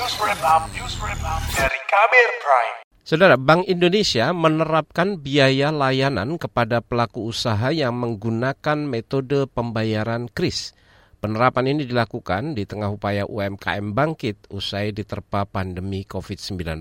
News Wrap Up, News Wrap Up dari Kabir Prime. Saudara, Bank Indonesia menerapkan biaya layanan kepada pelaku usaha yang menggunakan metode pembayaran KRIS. Penerapan ini dilakukan di tengah upaya UMKM bangkit usai diterpa pandemi COVID-19.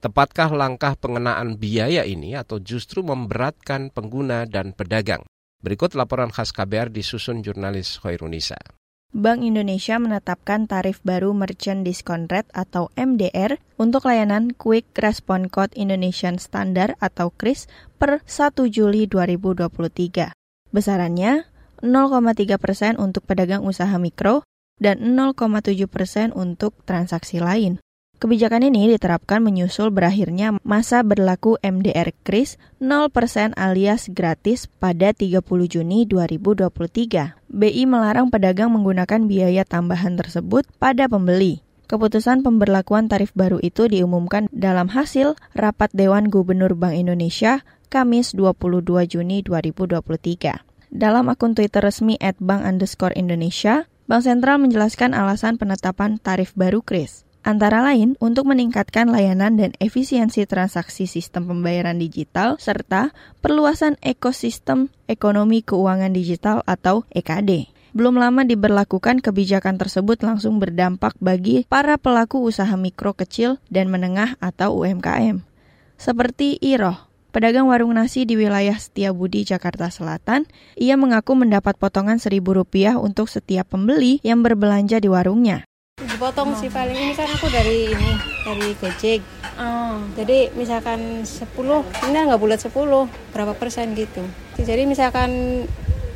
Tepatkah langkah pengenaan biaya ini atau justru memberatkan pengguna dan pedagang? Berikut laporan khas KBR disusun jurnalis Hoirunisa. Bank Indonesia menetapkan tarif baru Merchant Discount Rate atau MDR untuk layanan Quick Response Code Indonesian Standard atau KRIS per 1 Juli 2023. Besarannya 0,3 persen untuk pedagang usaha mikro dan 0,7 persen untuk transaksi lain. Kebijakan ini diterapkan menyusul berakhirnya masa berlaku MDR KRIS 0% alias gratis pada 30 Juni 2023. BI melarang pedagang menggunakan biaya tambahan tersebut pada pembeli. Keputusan pemberlakuan tarif baru itu diumumkan dalam hasil rapat Dewan Gubernur Bank Indonesia Kamis 22 Juni 2023. Dalam akun Twitter resmi at bank underscore Indonesia, Bank Sentral menjelaskan alasan penetapan tarif baru KRIS antara lain untuk meningkatkan layanan dan efisiensi transaksi sistem pembayaran digital serta perluasan ekosistem ekonomi keuangan digital atau EKD. Belum lama diberlakukan kebijakan tersebut langsung berdampak bagi para pelaku usaha mikro kecil dan menengah atau UMKM. Seperti Iroh, pedagang warung nasi di wilayah Setiabudi, Jakarta Selatan, ia mengaku mendapat potongan Rp1.000 untuk setiap pembeli yang berbelanja di warungnya. Dipotong sih paling ini kan aku dari ini dari Gojek. Oh. Jadi misalkan 10, ini nggak bulat 10, berapa persen gitu. Jadi misalkan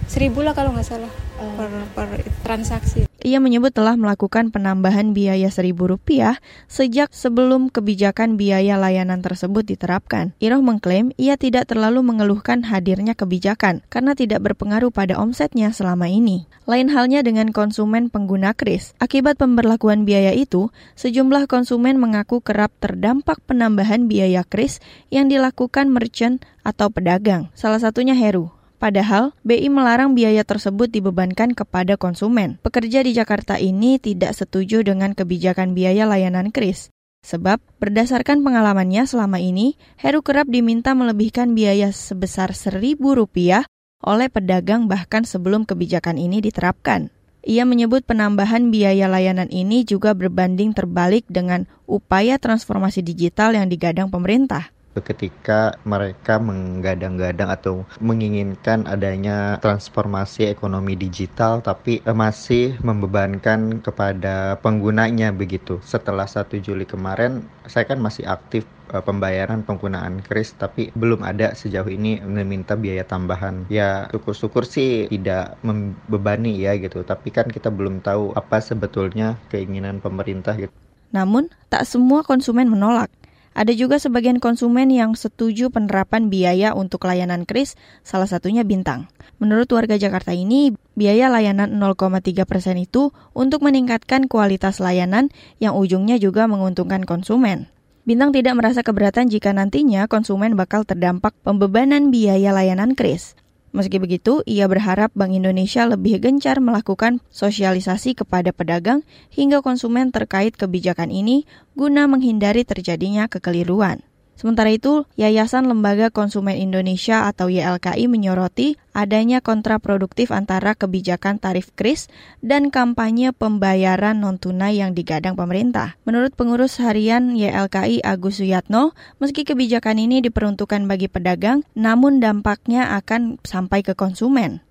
seribu lah kalau nggak salah oh. per, per transaksi. Ia menyebut telah melakukan penambahan biaya seribu rupiah sejak sebelum kebijakan biaya layanan tersebut diterapkan. Iroh mengklaim ia tidak terlalu mengeluhkan hadirnya kebijakan karena tidak berpengaruh pada omsetnya selama ini. Lain halnya dengan konsumen pengguna kris. Akibat pemberlakuan biaya itu, sejumlah konsumen mengaku kerap terdampak penambahan biaya kris yang dilakukan merchant atau pedagang. Salah satunya Heru. Padahal, BI melarang biaya tersebut dibebankan kepada konsumen. Pekerja di Jakarta ini tidak setuju dengan kebijakan biaya layanan kris. Sebab, berdasarkan pengalamannya selama ini, Heru kerap diminta melebihkan biaya sebesar Rp1.000 oleh pedagang bahkan sebelum kebijakan ini diterapkan. Ia menyebut penambahan biaya layanan ini juga berbanding terbalik dengan upaya transformasi digital yang digadang pemerintah ketika mereka menggadang-gadang atau menginginkan adanya transformasi ekonomi digital tapi eh, masih membebankan kepada penggunanya begitu. Setelah 1 Juli kemarin saya kan masih aktif eh, pembayaran penggunaan kris tapi belum ada sejauh ini meminta biaya tambahan. Ya syukur-syukur sih tidak membebani ya gitu. Tapi kan kita belum tahu apa sebetulnya keinginan pemerintah gitu. Namun, tak semua konsumen menolak. Ada juga sebagian konsumen yang setuju penerapan biaya untuk layanan kris, salah satunya Bintang. Menurut warga Jakarta ini, biaya layanan 0,3 persen itu untuk meningkatkan kualitas layanan yang ujungnya juga menguntungkan konsumen. Bintang tidak merasa keberatan jika nantinya konsumen bakal terdampak pembebanan biaya layanan kris. Meski begitu, ia berharap Bank Indonesia lebih gencar melakukan sosialisasi kepada pedagang hingga konsumen terkait kebijakan ini guna menghindari terjadinya kekeliruan. Sementara itu, Yayasan Lembaga Konsumen Indonesia atau YLKI menyoroti adanya kontraproduktif antara kebijakan tarif kris dan kampanye pembayaran non-tunai yang digadang pemerintah. Menurut pengurus harian YLKI Agus Suyatno, meski kebijakan ini diperuntukkan bagi pedagang, namun dampaknya akan sampai ke konsumen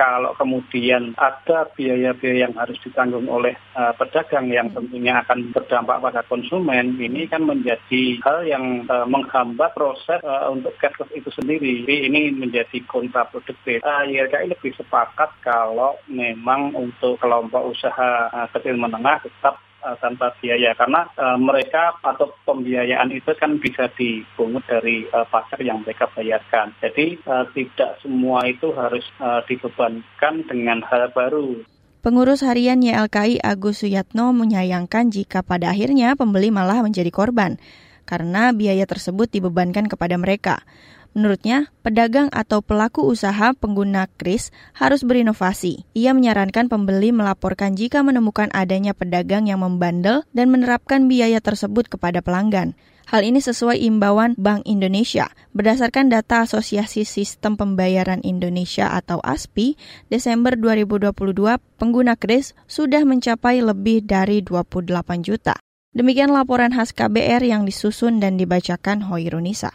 kalau kemudian ada biaya-biaya yang harus ditanggung oleh uh, pedagang yang tentunya akan berdampak pada konsumen, ini kan menjadi hal yang uh, menghambat proses uh, untuk cashless itu sendiri. Jadi ini menjadi kontraproduktif. Uh, YLKI lebih sepakat kalau memang untuk kelompok usaha uh, kecil menengah tetap uh, tanpa biaya karena uh, mereka atau pembiayaan itu kan bisa dipungut dari uh, pajak yang mereka bayarkan. Jadi uh, tidak semua itu harus uh, dibebankan dengan hal baru. Pengurus harian YLKI Agus Suyatno menyayangkan jika pada akhirnya pembeli malah menjadi korban karena biaya tersebut dibebankan kepada mereka. Menurutnya, pedagang atau pelaku usaha pengguna kris harus berinovasi. Ia menyarankan pembeli melaporkan jika menemukan adanya pedagang yang membandel dan menerapkan biaya tersebut kepada pelanggan. Hal ini sesuai imbauan Bank Indonesia. Berdasarkan data Asosiasi Sistem Pembayaran Indonesia atau ASPI, Desember 2022 pengguna kris sudah mencapai lebih dari 28 juta. Demikian laporan khas KBR yang disusun dan dibacakan Hoirunisa.